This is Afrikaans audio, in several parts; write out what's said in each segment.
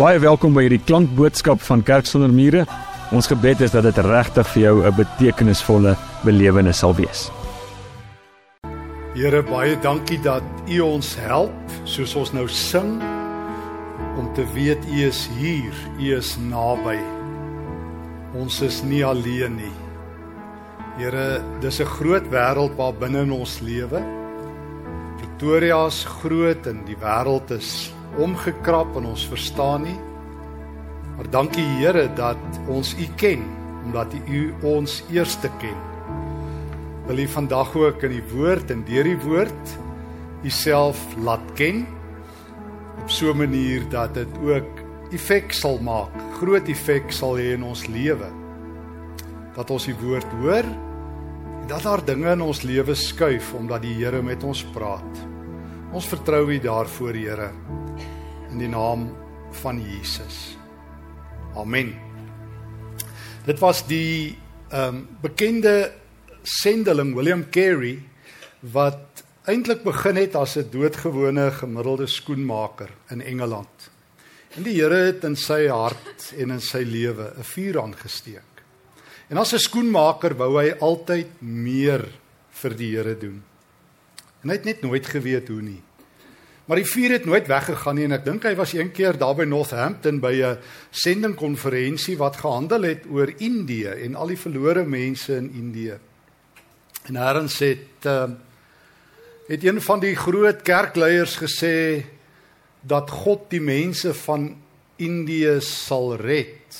Baie welkom by hierdie klankboodskap van Kerk sonder mure. Ons gebed is dat dit regtig vir jou 'n betekenisvolle belewenis sal wees. Here, baie dankie dat U ons help soos ons nou sing om te weet U is hier, U is naby. Ons is nie alleen nie. Here, dis 'n groot wêreld waar binne ons lewe. Pretoria is groot en die wêreld is omgekrap en ons verstaan nie. Maar dankie Here dat ons U ken omdat U ons eerste ken. Wil U vandag ook in die woord en deur die woord Uself laat ken op so 'n manier dat dit ook effek sal maak, groot effek sal hê in ons lewe. Dat ons die woord hoor en dat daar dinge in ons lewe skuif omdat die Here met ons praat. Ons vertrou U daarvoor, Here in die naam van Jesus. Amen. Dit was die ehm um, bekende sendeling William Carey wat eintlik begin het as 'n doodgewone gemiddelde skoenmaker in Engeland. En die Here het in sy hart en in sy lewe 'n vuur aangesteek. En as 'n skoenmaker wou hy altyd meer vir die Here doen. En hy het net nooit geweet hoe nie. Maar die vuur het nooit weggegaan nie en ek dink hy was een keer daar by Northampton by 'n sendingkonferensie wat gehandel het oor Indië en al die verlore mense in Indië. En Herrens het uh, het een van die groot kerkleiers gesê dat God die mense van Indië sal red.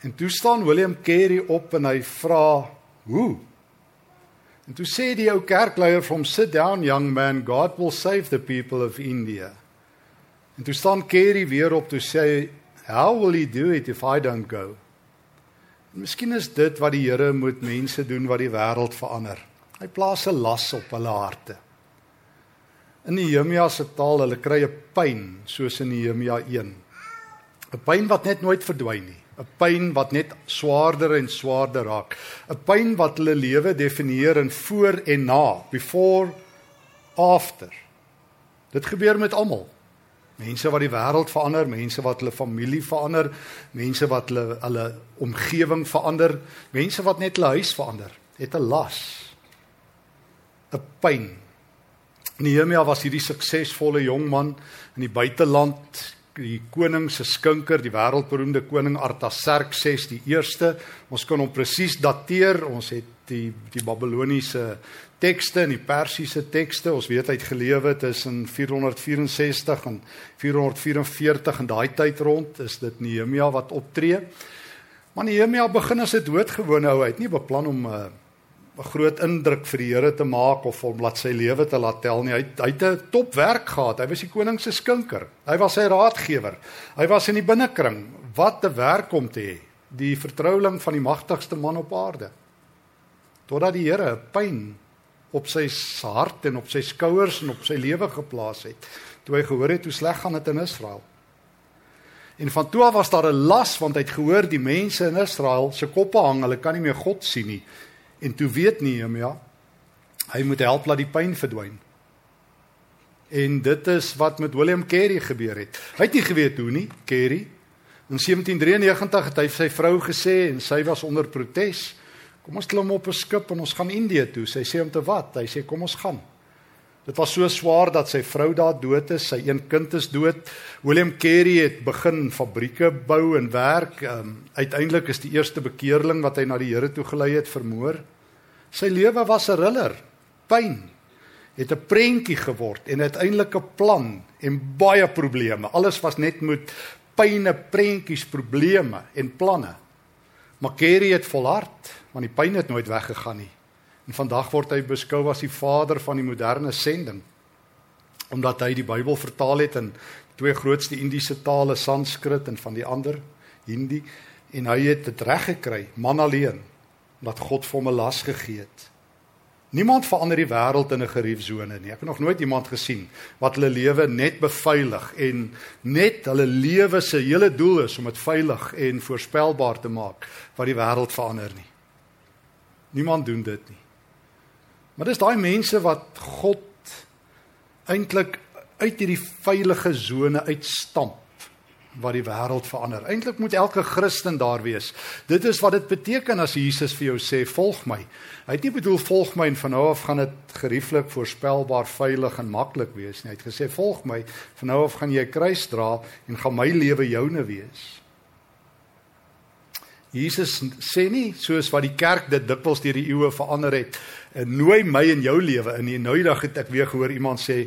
En toe staan William Carey op en hy vra: "Hoe?" En toe sê die ou kerkleier from sit down young man God will save the people of India. En toe staan Kerry weer op toe sê how will he do it if I don't go? En miskien is dit wat die Here moet mense doen wat die wêreld verander. Hy plaas 'n las op hulle harte. In Nehemia se taal, hulle kry 'n pyn soos in Nehemia 1. 'n Pyn wat net nooit verdwyn nie. 'n pyn wat net swaarder en swaarder raak. 'n Pyn wat hulle lewe definieer in voor en na, before, after. Dit gebeur met almal. Mense wat die wêreld verander, mense wat hulle familie verander, mense wat hulle hulle omgewing verander, mense wat net hulle huis verander, het 'n las. 'n Pyn. Nehemia was hierdie suksesvolle jong man in die buiteland die koning se skinker, die wêreldberoemde koning Artaxerxes die eerste. Ons kan hom presies dateer. Ons het die die Babiloniese tekste en die Persiese tekste. Ons weet hy het gelewe tussen 464 en 444 in daai tyd rond is dit Nehemia wat optree. Maar Nehemia begin as 'n doodgewone ou. Hy het nie beplan om 'n uh, 'n groot indruk vir die Here te maak of om laat sy lewe te laat tel nie. Hy hy het 'n topwerk gehad. Hy was die koning se skinker. Hy was sy raadgewer. Hy was in die binnekring. Wat 'n werk om te hê. Die vertroueling van die magtigste man op aarde. Totdat die Here pyn op sy hart en op sy skouers en op sy lewe geplaas het. Toe hy gehoor het hoe sleg gaan dit in Israel. En van toe af was daar 'n las want hy het gehoor die mense in Israel se koppe hang, hulle kan nie meer God sien nie. En toe weet Nehemia hy moet help laat die pyn verdwyn. En dit is wat met William Carey gebeur het. Hy het nie geweet hoe nie, Carey. In 1793 het hy sy vrou gesê en sy was onder protes. Kom ons klim op 'n skip en ons gaan Indië toe. Sy sê om te wat? Hy sê kom ons gaan. Dit was so swaar dat sy vrou daar dood is, sy een kind is dood. William Carey het begin fabrieke bou en werk. Um, uiteindelik is die eerste bekeerling wat hy na die Here toe gelei het vermoor. Sy lewe was 'n riller. Pyn het 'n prentjie geword en uiteindelik 'n plan en baie probleme. Alles was net met pyne, prentjies, probleme en planne. Maar Kerry het volhard, want die pyn het nooit weggegaan nie. En vandag word hy beskou as die vader van die moderne sending. Omdat hy die Bybel vertaal het in twee grootste Indiese tale, Sanskrit en van die ander Hindi en hy het dit reg gekry, man alleen dat God vir hom 'n las gegee het. Niemand verander die wêreld in 'n geriefsone nie. Ek het nog nooit iemand gesien wat hulle lewe net beveilig en net hulle lewe se hele doel is om dit veilig en voorspelbaar te maak wat die wêreld verander nie. Niemand doen dit nie. Maar dis daai mense wat God eintlik uit hierdie veilige sone uitstamp wat die wêreld verander. Eintlik moet elke Christen daar wees. Dit is wat dit beteken as Jesus vir jou sê volg my. Hy het nie bedoel volg my en van nou af gaan dit gerieflik, voorspelbaar, veilig en maklik wees nie. Hy het gesê volg my, van nou af gaan jy kruis dra en gaan my lewe joune wees. Jesus sê nie soos wat die kerk dit dikwels deur die eeue verander het, nooi my in jou lewe in. Nou die dag het ek weer gehoor iemand sê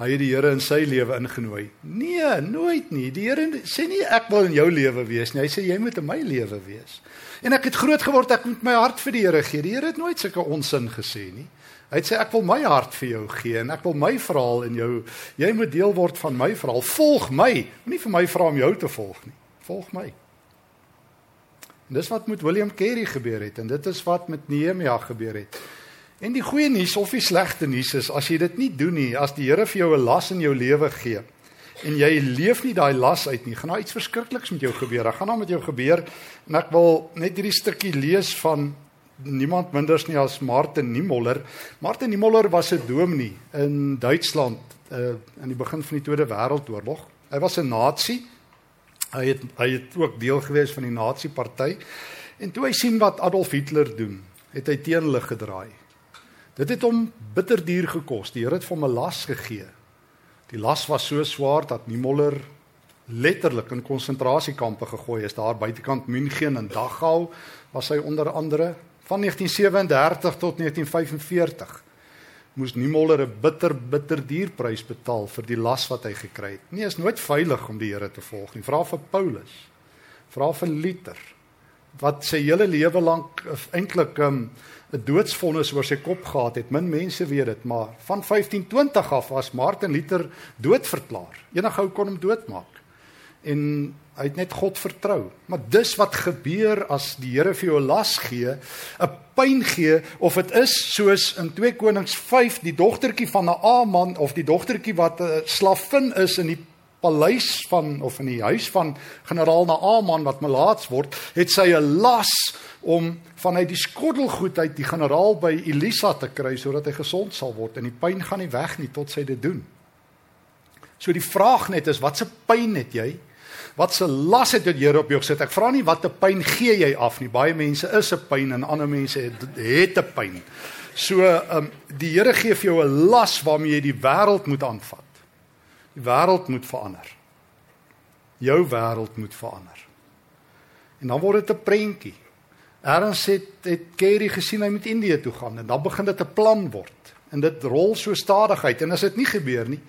hy het die Here in sy lewe ingenooi. Nee, nooit nie. Die Here sê nie ek wil in jou lewe wees nie. Hy sê jy moet in my lewe wees. En ek het groot geword ek moet my hart vir die Here gee. Die Here het nooit sulke onsin gesê nie. Hy het sê ek wil my hart vir jou gee en ek wil my verhaal in jou jy moet deel word van my verhaal. Volg my. Moenie vir my vra om jou te volg nie. Volg my. En dis wat met William Carey gebeur het en dit is wat met Nehemia gebeur het. En die goeie nuus of die slegte nuus is as jy dit nie doen nie, as die Here vir jou 'n las in jou lewe gee en jy leef nie daai las uit nie, gaan daar iets verskrikliks met jou gebeur. Daar gaan daar met jou gebeur en ek wil net hierdie stukkie lees van niemand minders nie as Martin Niemöller. Martin Niemöller was 'n dominee in Duitsland uh, in die begin van die Tweede Wêreldoorlog. Hy was 'n nasie. Hy het hy het ook deel gewees van die nasie-party. En toe hy sien wat Adolf Hitler doen, het hy teen hulle gedraai. Dit het hom bitterduur gekos. Die Here het hom 'n las gegee. Die las was so swaar dat Niemöller letterlik in konsentrasiekampe gegooi is daar buitekant München en Dachau was hy onder andere van 1937 tot 1945 moes Niemöller 'n bitter bitter duur prys betaal vir die las wat hy gekry het. Nee, is nooit veilig om die Here te volg nie. Vra vir Paulus. Vra vir Luther wat sy hele lewe lank eintlik 'n um, 'n doodsvonnis oor sy kop gehad het. Min mense weet dit, maar van 1520 af was Martin Luther doodverklaar. Enige ou kon hom doodmaak. En hy het net God vertrou. Maar dis wat gebeur as die Here vir jou las gee, 'n pyn gee of dit is soos in 2 Konings 5 die dogtertjie van 'n Aman of die dogtertjie wat 'n slavin is in die paleis van of in die huis van generaal Naaman wat melaats word, het sy 'n las om vanuit die skottelgoed uit die generaal by Elisa te kry sodat hy gesond sal word en die pyn gaan nie weg nie tot sy dit doen. So die vraag net is wat se pyn het jy? Wat se las het die Here op jou gesit? Ek vra nie wat 'n pyn gee jy af nie. Baie mense is 'n pyn en ander mense het het 'n pyn. So ehm um, die Here gee vir jou 'n las waarmee jy die wêreld moet aanvat. Die wêreld moet verander. Jou wêreld moet verander. En dan word dit 'n prentjie. Erns het het Kerry gesien hy moet Indië toe gaan en dan begin dit 'n plan word. En dit rol so stadig uit en as dit nie gebeur nie,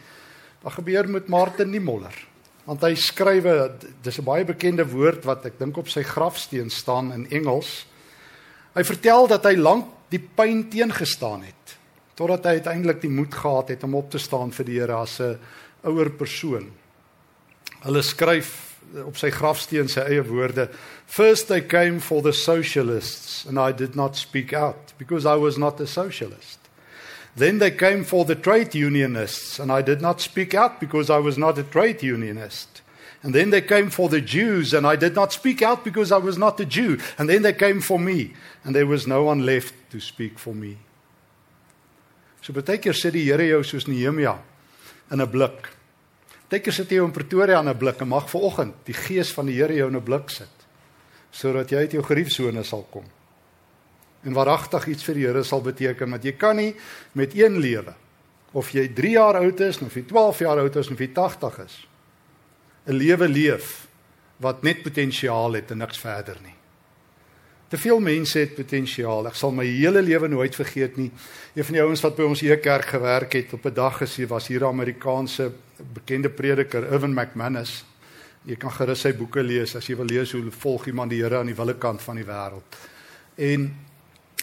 dan gebeur met Martin Niemöller. Want hy skrywe dis 'n baie bekende woord wat ek dink op sy grafsteen staan in Engels. Hy vertel dat hy lank die pyn teengestaan het totdat hy uiteindelik die moed gehad het om op te staan vir die Here as 'n ouer persoon. Hulle skryf op sy grafsteen sy eie woorde first I came for the socialists and I did not speak out because I was not a socialist. Then they came for the trade unionists and I did not speak out because I was not a trade unionist. And then they came for the Jews and I did not speak out because I was not a Jew. And then they came for me and there was no one left to speak for me. So baie keer sê die Here jou soos Nehemia in 'n blik Partykeer sit jy in Pretoria in 'n blik en mag vanoggend die gees van die Here jou in 'n blik sit sodat jy uit jou geriefsone sal kom. En waaragtig iets vir die Here sal beteken dat jy kan nie met een lewe of jy 3 jaar oud is of jy 12 jaar oud is of jy 80 is 'n lewe leef wat net potensiaal het en niks verder nie. Te veel mense het potensiaal. Ek sal my hele lewe nooit vergeet nie. Een van die ouens wat by ons hier kerk gewerk het op 'n dag gesê was hier 'n Amerikaanse bekende prediker, Irwin McManus. Jy kan gerus sy boeke lees as jy wil lees hoe volg iemand die Here aan die wille kant van die wêreld. En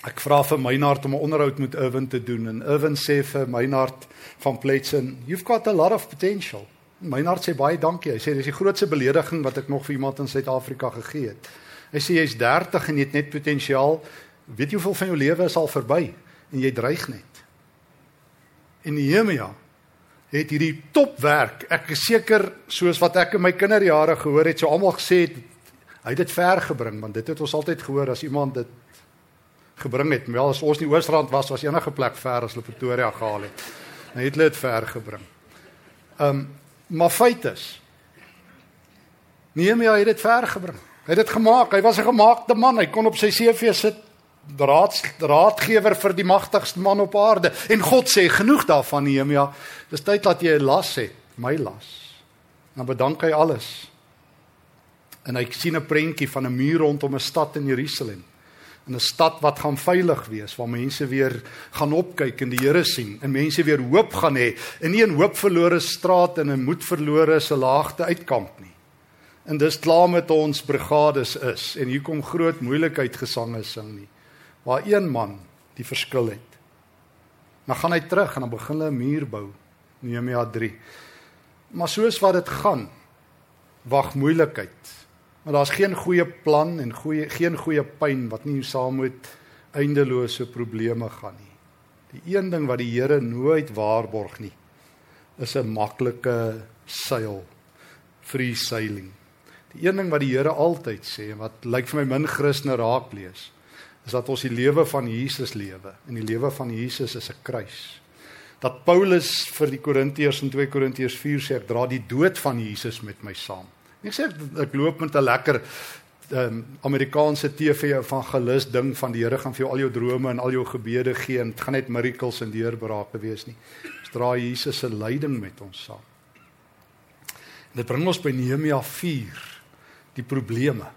ek vra vir Meinhard om 'n onderhoud met Irwin te doen en Irwin sê vir Meinhard van Pletsen, "You've got a lot of potential." Meinhard sê baie dankie. Hy sê dis die grootste belediging wat ek nog vir iemand in Suid-Afrika gegee het. Hy sê jy's 30 en jy het net potensiaal. Weet jy hoeveel van jou lewe is al verby en jy dreig net. En Nehemia het hierdie topwerk. Ek is seker soos wat ek in my kinderjare gehoor het, so almal gesê het hy het dit ver gebring, want dit het ons altyd gehoor as iemand dit gebring het. Wel as ons in die Oosrand was, was enige plek ver as hulle Pretoria gehaal het. Hy het dit ver gebring. Um maar feit is Nehemia het dit ver gebring. Hy het dit gemaak. Hy was 'n gemaakte man. Hy kon op sy CV sit raad raadgewer vir die magtigste man op aarde. En God sê genoeg daarvan Nehemia. Dis tyd dat jy 'n las het, my las. Dan bedank hy alles. En hy sien 'n prentjie van 'n muur rondom 'n stad in Jerusalem in 'n stad wat gaan veilig wees waar mense weer gaan opkyk en die Here sien en mense weer hoop gaan hê en nie 'n hoopverlore straat en 'n moedverlore se laagte uitkamp nie. En dis klaar met ons brigades is en hier kom groot moeilikheid gesange sing nie waar een man die verskil het. Dan gaan hy terug en dan begin hulle 'n muur bou. Nehemia 3. Maar soos wat dit gaan, wag moeilikheid Maar daar's geen goeie plan en goeie geen goeie pyn wat nie saam met eindelose probleme gaan nie. Die een ding wat die Here nooit waarborg nie, is 'n maklike seil, free sailing. Die een ding wat die Here altyd sê en wat lyk vir my min Christene raak lees, is dat ons die lewe van Jesus lewe en die lewe van Jesus is 'n kruis. Dat Paulus vir die Korintiërs in 2 Korintiërs 4 sê ek dra die dood van Jesus met my saam. Ek sê ek, ek loop met 'n lekker um, Amerikaanse TV evangelis ding van die Here gaan vir jou al jou drome en al jou gebede gee en dit gaan net miracles en deurbrake wees nie. Ons dra Jesus se lyding met ons saam. En dit bring ons by Nehemia 4, die probleme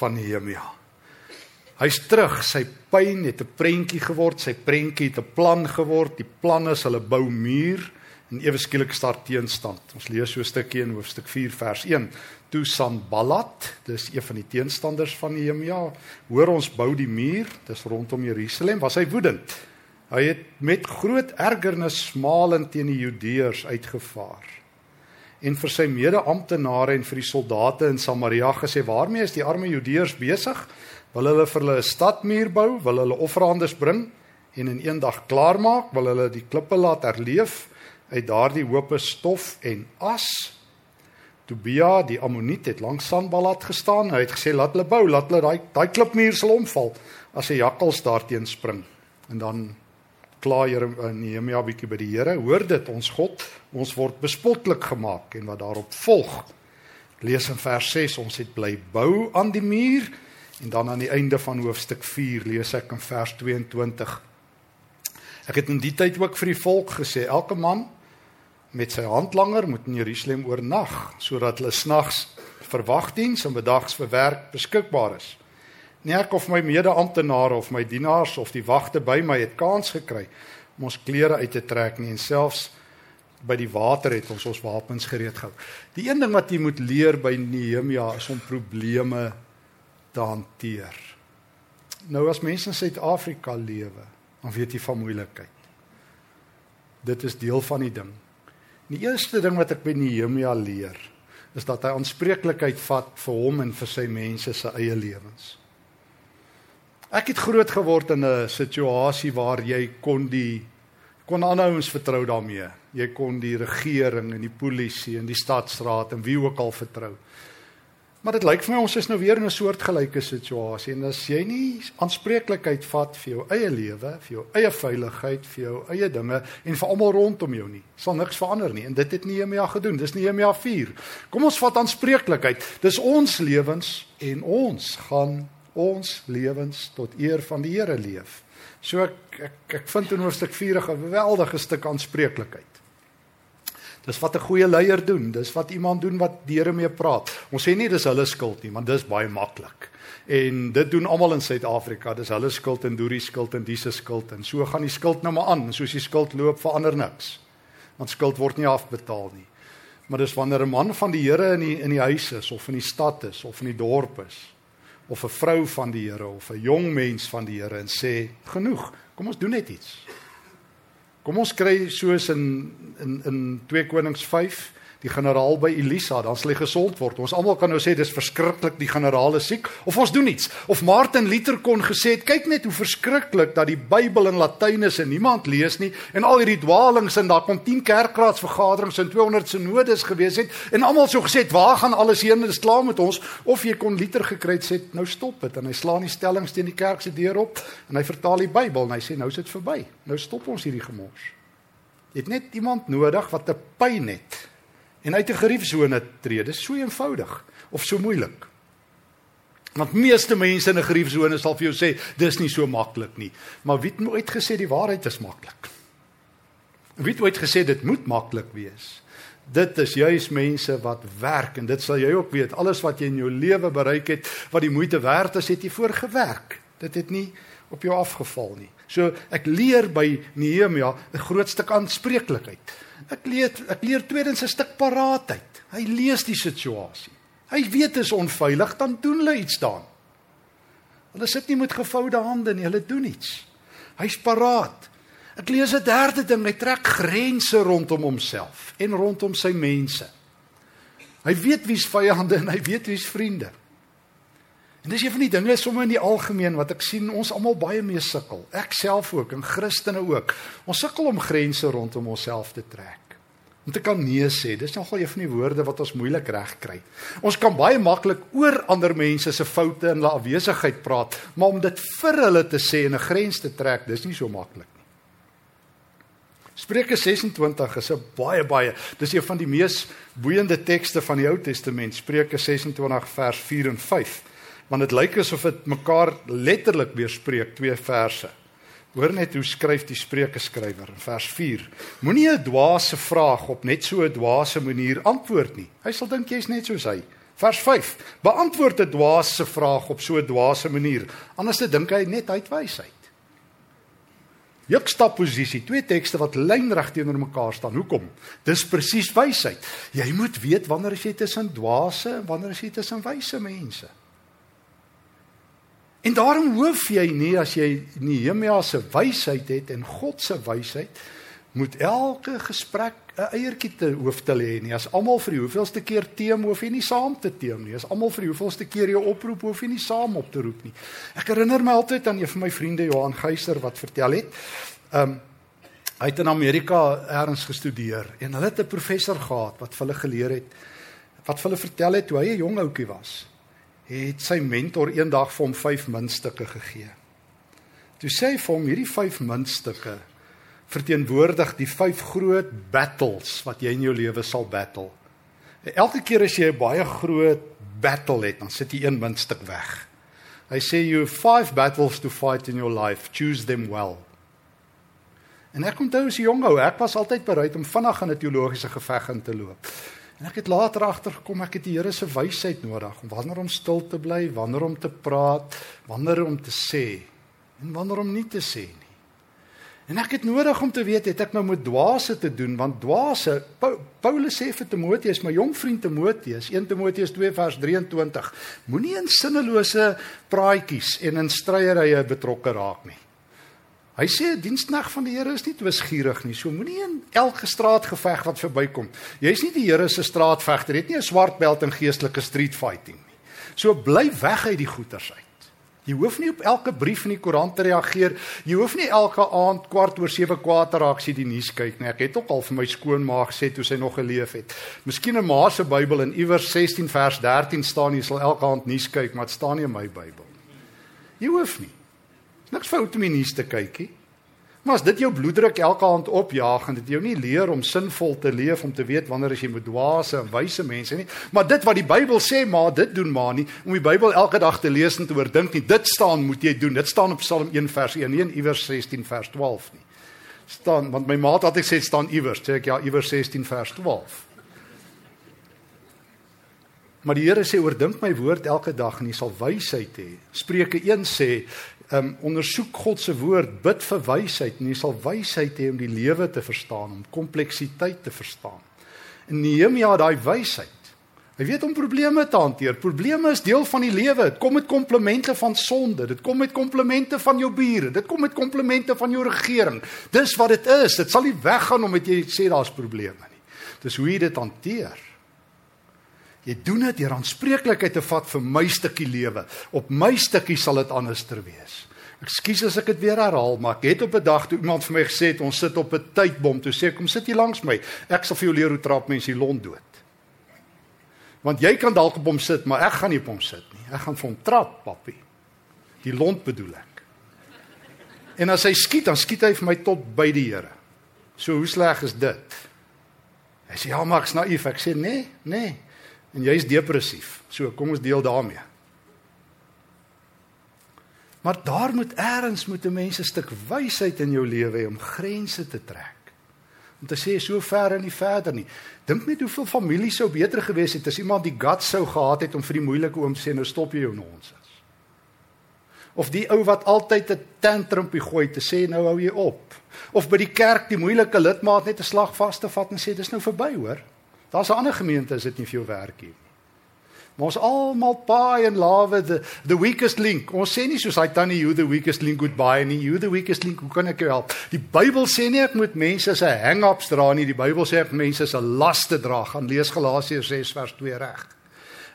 van Nehemia. Hy's terug, sy pyn het 'n prentjie geword, sy prentjie het 'n plan geword. Die plan is hulle bou muur en ewe skielik start teenstand. Ons lees so 'n stukkie in hoofstuk 4 vers 1. Toe Sanballat, dis een van die teenstanders van Nehemia, hoor ons bou die muur, dis rondom Jerusalem, was hy woedend. Hy het met groot ergernis smalend teen die Judeërs uitgevaar. En vir sy mede-amptenare en vir die soldate in Samaria gesê: "Waarmee is die arme Judeërs besig? Wil hulle vir hulle 'n stadmuur bou? Wil hulle offerandes bring en in een dag klaarmaak? Wil hulle die klippe laat herleef?" uit daardie hoope stof en as. Tobia, die Ammoniet het langs Sanballat gestaan. Hy het gesê laat hulle bou, laat hulle daai daai klipmuur sal omval as 'n jakkals daarteen spring. En dan kla eh, Nehemia bietjie by die Here, hoor dit ons God, ons word bespotlik gemaak en wat daarop volg. Lees in vers 6, ons het bly bou aan die muur en dan aan die einde van hoofstuk 4 lees ek in vers 22. Ek het in die tyd ook vir die volk gesê, elke man met sy handlanger moet in Jerusalem oornag sodat hulle snags vir wagdiens en bedags vir werk beskikbaar is. Nie ek of my mede-amptenare of my dienaars of die wagte by my het kans gekry om ons klere uit te trek nie en selfs by die water het ons ons wapens gereed gehou. Die een ding wat jy moet leer by Nehemia is om probleme te hanteer. Nou as mense in Suid-Afrika lewe, dan weet jy van moeilikheid. Dit is deel van die ding. Die eerste ding wat ek by Nehemia leer, is dat hy aanspreeklikheid vat vir hom en vir sy mense se eie lewens. Ek het groot geword in 'n situasie waar jy kon die kon aanhouens vertrou daarmee. Jy kon die regering en die polisie en die stadsraad en wie ook al vertrou. Maar dit lyk vir my ons is nou weer in 'n soortgelyke situasie en as jy nie aanspreeklikheid vat vir jou eie lewe, vir jou eie veiligheid, vir jou eie dinge en vir almal rondom jou nie, sal niks verander nie. En dit het Nehemia gedoen. Dis Nehemia 4. Kom ons vat aanspreeklikheid. Dis ons lewens en ons gaan ons lewens tot eer van die Here leef. So ek ek, ek vind in hoofstuk 4 'n geweldige stuk aanspreeklikheid. Dis wat 'n goeie leier doen. Dis wat iemand doen wat die Here mee praat. Ons sê nie dis hulle skuld nie, want dis baie maklik. En dit doen almal in Suid-Afrika. Dis hulle skuld en Doorie skuld en Diese skuld en so gaan die skuld nou maar aan. Soos die skuld loop verander niks. Want skuld word nie afbetaal nie. Maar dis wanneer 'n man van die Here in die in die huis is of in die stad is of in die dorp is of 'n vrou van die Here of 'n jong mens van die Here en sê genoeg, kom ons doen net iets. Kom ons kry soos in in in 2 Konings 5 die generaal by Elisa, dan sal hy gesond word. Ons almal kan nou sê dis verskriklik die generaal is siek of ons doen iets. Of Martin Luther kon gesê het, kyk net hoe verskriklik dat die Bybel in Latyn is en niemand lees nie en al hierdie dwaalings en daar kom 10 kerkraadsvergaderings en 200 sinodes gewees het en almal so gesê het, waar gaan alles heen? Dit is klaar met ons. Of jy kon Luther gekry het sê nou stop dit en hy slaan die stellings teen die kerk se deur op en hy vertaal die Bybel en hy sê nou is dit verby. Nou stop ons hierdie gemors. Jy het net iemand nodig wat 'n pyn het en uit 'n geriefsone tree. Dis so eenvoudig of so moeilik. Want meeste mense in 'n geriefsone sal vir jou sê dis nie so maklik nie. Maar wie het ooit gesê die waarheid is maklik? Wie het ooit gesê dit moet maklik wees? Dit is juis mense wat werk en dit sal jy ook weet. Alles wat jy in jou lewe bereik het, wat die moeite werd is, het jy voor gewerk. Dit het nie op jou afgeval nie. So ek leer by Nehemia 'n groot stuk aanspreeklikheid. Ek leer ek leer tweedens 'n stuk paraatheid. Hy lees die situasie. Hy weet dit is onveilig, dan doen hulle iets daan. Hulle sit nie met gevoude hande nie, hulle doen iets. Hy's paraat. Ek lees 'n derde ding, hy trek grense rondom homself en rondom sy mense. Hy weet wie's vyande en hy weet wie's vriende. En dis een van die dinge sommer in die algemeen wat ek sien ons almal baie mee sukkel. Ek self ook en Christene ook. Ons sukkel om grense rondom onsself te trek. Om te kan nee sê, dis nogal een van die woorde wat ons moeilik reg kry. Ons kan baie maklik oor ander mense se foute en hulle afwesigheid praat, maar om dit vir hulle te sê en 'n grens te trek, dis nie so maklik nie. Spreuke 26 is 'n baie baie, dis een van die mees boeiende tekste van die Ou Testament, Spreuke 26 vers 4 en 5 want dit lyk asof dit mekaar letterlik weerspreek twee verse. Hoor net hoe skryf die Spreuke skrywer in vers 4. Moenie 'n dwaase vraag op net so 'n dwaase manier antwoord nie. Hy sal dink jy's net soos hy. Vers 5. Beantwoord 'n dwaase vraag op so 'n dwaase manier, anders te dink hy net uit wysheid. Juksta posisie, twee tekste wat lynreg teenoor mekaar staan. Hoekom? Dis presies wysheid. Jy moet weet wanneer jy tussen dwaase en wanneer jy tussen wyse mense. En daarom hoef jy nie as jy Nehemia se wysheid het en God se wysheid moet elke gesprek 'n eiertjie te hoof te lê nie. As almal vir die hoeveelste keer teem hoef jy nie saam te teem nie. As almal vir die hoeveelste keer jou oproep hoef jy nie saam op te roep nie. Ek herinner my altyd aan een van my vriende Johan Geyser wat vertel het. Um hy het in Amerika ergens gestudeer en hulle het 'n professor gehad wat vir hulle geleer het wat vir hulle vertel het hoe hy 'n jong ouetjie was het sy mentor eendag vir hom 5 muntstukke gegee. Toe sê hy vir hom hierdie 5 muntstukke verteenwoordig die 5 groot battles wat jy in jou lewe sal battle. Elke keer as jy 'n baie groot battle het, dan sit jy een muntstuk weg. Hy sê you have 5 battles to fight in your life, choose them well. En ek onthou as 'n jong ou, ek was altyd bereid om vinnig in 'n teologiese geveg in te loop. En ek het later agtergekom ek het die Here se wysheid nodig om wanneer om stil te bly, wanneer om te praat, wanneer om te sê en wanneer om nie te sê nie. En ek het nodig om te weet het ek nou met dwaase te doen want dwaase Paulus sê vir Timoteus, my jong vriend Timoteus, 1 Timoteus 2 vers 23, moenie in sinnelose praatjies en in stryery betrokke raak nie. Hy sê 'n dienskneg van die Here is nie twisgierig nie. So moenie in elke straatgeveg wat verbykom. Jy's nie die Here se straatvegter. Jy het nie 'n swart beld in geestelike street fighting nie. So bly weg uit die goeters uit. Jy hoef nie op elke brief in die koerant te reageer. Jy hoef nie elke aand kwart oor 7 kwaad te raak jy die nuus kyk nie. Ek het ook al vir my skoonma gesê toe sy nog geleef het. Miskien in ma se Bybel in iewers 16 vers 13 staan jy sal elke aand nuus kyk, maar dit staan nie in my Bybel. Jy hoef nie. Niks fout om die nuus te kyk nie. Maar as dit jou bloeddruk elke aand opjaag en dit jou nie leer om sinvol te leef om te weet wanneer as jy met dwaase en wyse mense nie, maar dit wat die Bybel sê, maar dit doen maar nie om die Bybel elke dag te lees en te oordink nie. Dit staan moet jy doen. Dit staan op Psalm 1 vers 1, nie iewers 16 vers 12 nie. Staan want my maat het altyd sê staan iewers, sê ek ja, iewers 16 vers 12. Maar die Here sê oordink my woord elke dag en jy sal wysheid hê. Spreuke 1 sê um ondersoek God se woord, bid vir wysheid en jy sal wysheid hê om die lewe te verstaan, om kompleksiteit te verstaan. En Nehemia het daai wysheid. Hy weet om probleme te hanteer. Probleme is deel van die lewe. Dit kom met komplimente van sonde, dit kom met komplimente van jou bure, dit kom met komplimente van jou regering. Dis wat dit is. Dit sal nie weggaan omdat jy sê daar's probleme nie. Dis hoe jy dit hanteer. Jy doen dit deur aanspreeklikheid te vat vir my stukkie lewe. Op my stukkie sal dit anderster wees. Ekskuus as ek dit weer herhaal, maar ek het op 'n dag toe iemand vir my gesê het ons sit op 'n tydbom, toe sê ek kom sit hier langs my. Ek sal vir jou leer hoe trap mense die lont dood. Want jy kan dalk op hom sit, maar ek gaan nie op hom sit nie. Ek gaan vir hom trap, papi. Die lont bedoel ek. En as hy skiet, dan skiet hy vir my tot by die Here. So hoe sleg is dit? Hy sê ja, maar ek's naïef. Ek sê nee, nee. En jy's depressief. So, kom ons deel daarmee. Maar daar moet eers moet 'n mens 'n stuk wysheid in jou lewe hê om grense te trek. Om te sê so ver en nie verder nie. Dink net hoeveel families sou beter gewees het as iemand die guts sou gehad het om vir die moeilike oom sê nou stop jy jou nonsens. Of die ou wat altyd 'n tantrumpie gooi te sê nou hou jy op. Of by die kerk die moeilike lidmaat net 'n slag vas te vat en sê dis nou verby hoor. Daar's 'n ander gemeente as dit nie vir jou werk nie. Maar ons almal paai en lawe the the weakest link. Ons sê nie soos hy tannie you the weakest link goodbye nie. You the weakest link. Hoe kan ek help? Die Bybel sê nie ek moet mense se hang-ups dra nie. Die Bybel sê ek mense se laste dra. Gaan lees Galasiërs 6 vers 2 reg.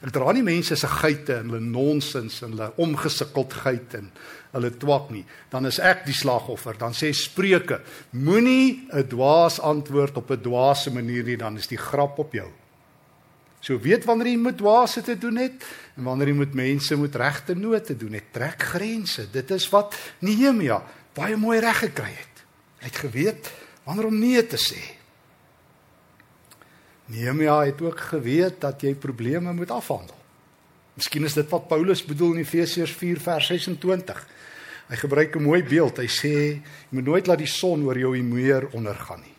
Ek dra nie mense se geite en hulle nonsens en hulle omgesukkeldheid en hulle twak nie. Dan is ek die slagoffer. Dan sê Spreuke: Moenie 'n dwaas antwoord op 'n dwaase manier nie, dan is die grap op jou. So weet wanneer jy moet dwaase te doen het en wanneer jy moet mense moet regte note doen het. Trek grense. Dit is wat Nehemia baie mooi reg gekry het. Hy het geweet wanneer om nee te sê. Nehemia het ook geweet dat jy probleme moet afhandel. Miskien is dit wat Paulus bedoel in Efesiërs 4 vers 26. Hy gebruik 'n mooi beeld. Hy sê jy moet nooit laat die son oor jou humeur ondergaan nie.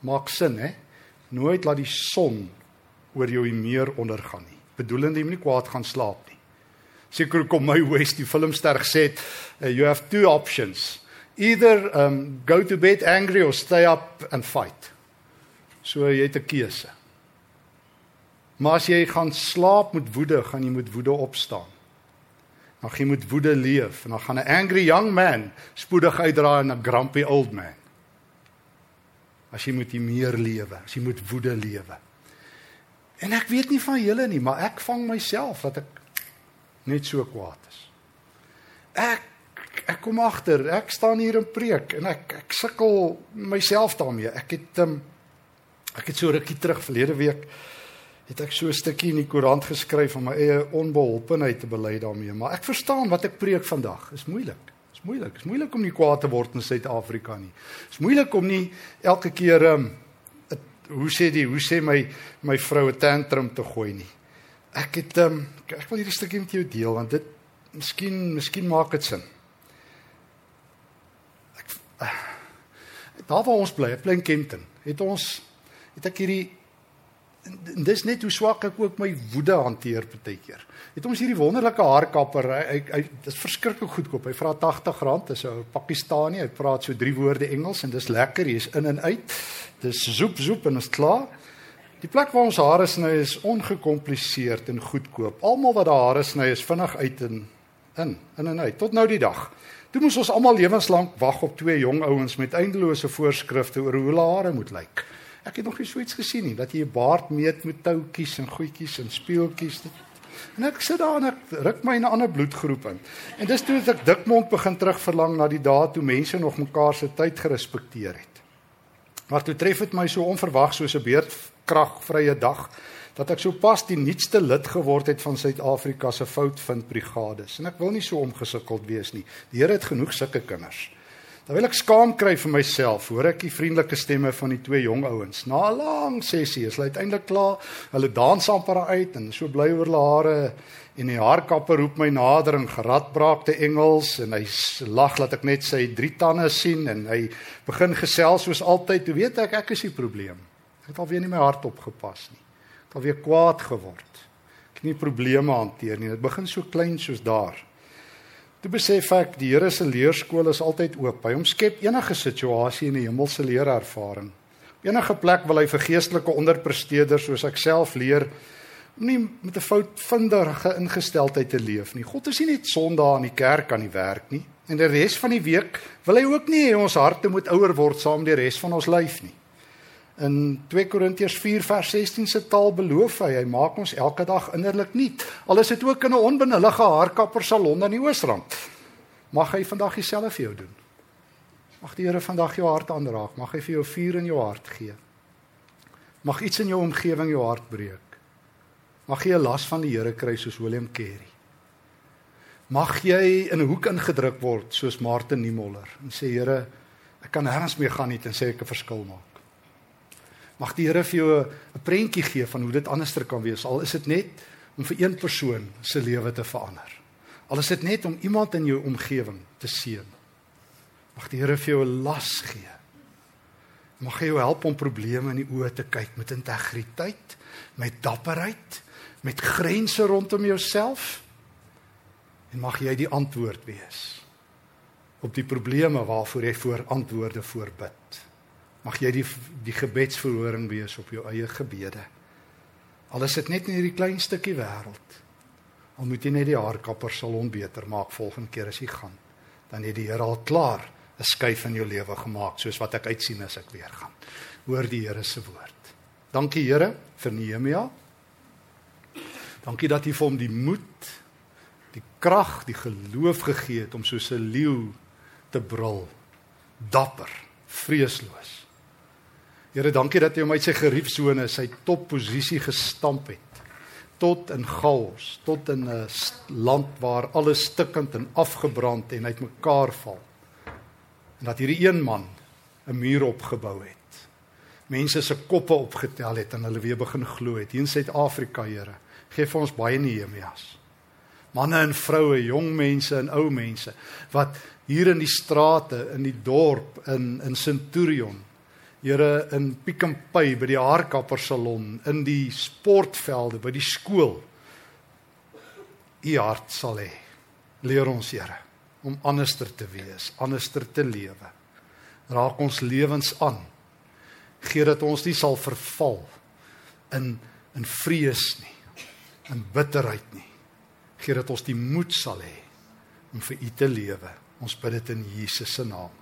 Maak sin, hè? Nooit laat die son oor jou humeur ondergaan nie. Bedoelende jy moet nie kwaad gaan slaap nie. Seker kom my West die filmster gesê het, uh, you have two options. Either um go to bed angry or stay up and fight. So jy het 'n keuse. Maar as jy gaan slaap met woede, gaan jy met woede opstaan. Dan jy moet woede leef en dan gaan 'n angry young man spoedig uitdraai na 'n grumpy old man. As jy moet meer lewe, as jy moet woede lewe. En ek weet nie van julle nie, maar ek vang myself dat ek net so kwaad is. Ek ek kom agter, ek staan hier in preek en ek ek sukkel myself daarmee. Ek het um, Ek het so rukkie terug verlede week het ek so 'n stukkie in die koerant geskryf om my eie onbeholpenheid te bely daarmee, maar ek verstaan wat ek preek vandag. Is moeilik. Is moeilik. Is moeilik om nie kwaad te word in Suid-Afrika nie. Is moeilik om nie elke keer um het, hoe sê die hoe sê my my vrou 'n tantrum te gooi nie. Ek het um ek wil hierdie stukkie met jou deel want dit miskien miskien maak dit sin. Ek uh, daar waar ons bly, bly in Kenton, het ons het ek hierdie dis net hoe swak ek ook my woede hanteer baie keer. Het ons hierdie wonderlike haarkapper, hy hy, hy dis verskriklik goedkoop. Hy vra R80, dis 'n Pakistani, hy praat so drie woorde Engels en dis lekker, hy's in en uit. Dis soep soep en is klaar. Die plek waar ons hare sny is ongekompliseerd en goedkoop. Almal wat daar hare sny is vinnig uit en in, in en uit tot nou die dag. Toe moes ons almal lewenslank wag op twee jong ouens met eindelose voorskrifte oor hoe hulle hare moet lyk. Like. Ek het nog nie so iets gesien nie dat jy 'n baard meet met toutjies en goedjies en speeltjies. En ek sit daar en ek ruk my in 'n ander bloedgroep in. En dis toe ek dikmond begin terugverlang na die dae toe mense nog mekaar se tyd gerespekteer het. Maar toe tref dit my so onverwags soos 'n beerdkragvrye dag dat ek so pas die nuutste lid geword het van Suid-Afrika se fout vind brigades. En ek wil nie so omgesukkeld wees nie. Die Here het genoeg sulke kinders. Terwyl ek skaam kry vir myself, hoor ek die vriendelike stemme van die twee jong ouens. Na 'n lang sessie is hulle uiteindelik klaar. Hulle dans amper uit en so bly oor hulle hare en die haarkapper roep my nader in geradbraakte Engels en hy lag laat ek net sy drie tande sien en hy begin gesels soos altyd. Jy weet ek ek is die probleem. Ek het alweer nie my hart opgepas nie. Ek het alweer kwaad geword. Ek het nie probleme hanteer nie. Dit begin so klein soos daar. Toe besef ek die Here se leerskool is altyd oop. Hy omskep enige situasie in 'n hemelse leerervaring. Enige plek wil hy vir geestelike onderpresteerders soos ek self leer om nie met 'n foutvindige ingesteldheid te leef nie. God is nie net Sondag in die kerk aan die werk nie. En die res van die week wil hy ook nie hê ons harte moet ouer word saam met die res van ons lyf nie. In 2 Korintiërs 4 vers 16 se taal beloof hy hy maak ons elke dag innerlik nuut. Al is dit ook in 'n onbenullige haarkapper salon in die Oosrand. Mag hy vandag dieselfde vir jou doen. Mag die Here vandag jou hart aanraak. Mag hy vir jou vuur in jou hart gee. Mag iets in jou omgewing jou hart breek. Mag jy 'n las van die Here kry soos William Carey. Mag jy in 'n hoek ingedruk word soos Martin Niemöller en sê Here, ek kan nêrens meer gaan nie tensy ek 'n verskil maak. Mag die Here vir jou 'n prentjie gee van hoe dit anderster kan wees. Al is dit net om vir een persoon se lewe te verander. Al is dit net om iemand in jou omgewing te seën. Mag die Here vir jou 'n las gee. Mag hy jou help om probleme in die oë te kyk met integriteit, met dapperheid, met grense rondom jouself. En mag jy die antwoord wees op die probleme waarvoor jy voor antwoorde voorbid. Mag jy die die gebedsverhoring wees op jou eie gebede. Al is dit net in hierdie klein stukkie wêreld. Al moet jy net die haarkapper salon beter maak volgende keer as jy gaan. Dan het die Here al klaar 'n skuif in jou lewe gemaak soos wat ek uitsien as ek weer gaan. Hoor die Here se woord. Dankie Here vir Nehemia. Dankie dat U vir hom die moed, die krag, die geloof gegee het om soos 'n leeu te brul. Dapper, vreesloos. Here, dankie dat U hom uit sy geriefsone, sy topposisie gestamp het tot in chaos, tot in 'n land waar alles stikkend en afgebrand en uitmekaar val en dat hierdie een man 'n muur opgebou het. Mense se koppe opgetel het en hulle weer begin glo het. Hier in Suid-Afrika, Here, gee vir ons baie Nehemias. Manne en vroue, jong mense en ou mense wat hier in die strate, in die dorp, in in Centurion, Here in Pick n Pay by die haarkapper salon, in die sportvelde, by die skool. U hart sal hê. Leer ons, Here om anderster te wees, anderster te lewe. Raak ons lewens aan. Gee dat ons nie sal verval in in vrees nie, in bitterheid nie. Gee dat ons die moed sal hê om vir U te lewe. Ons bid dit in Jesus se naam.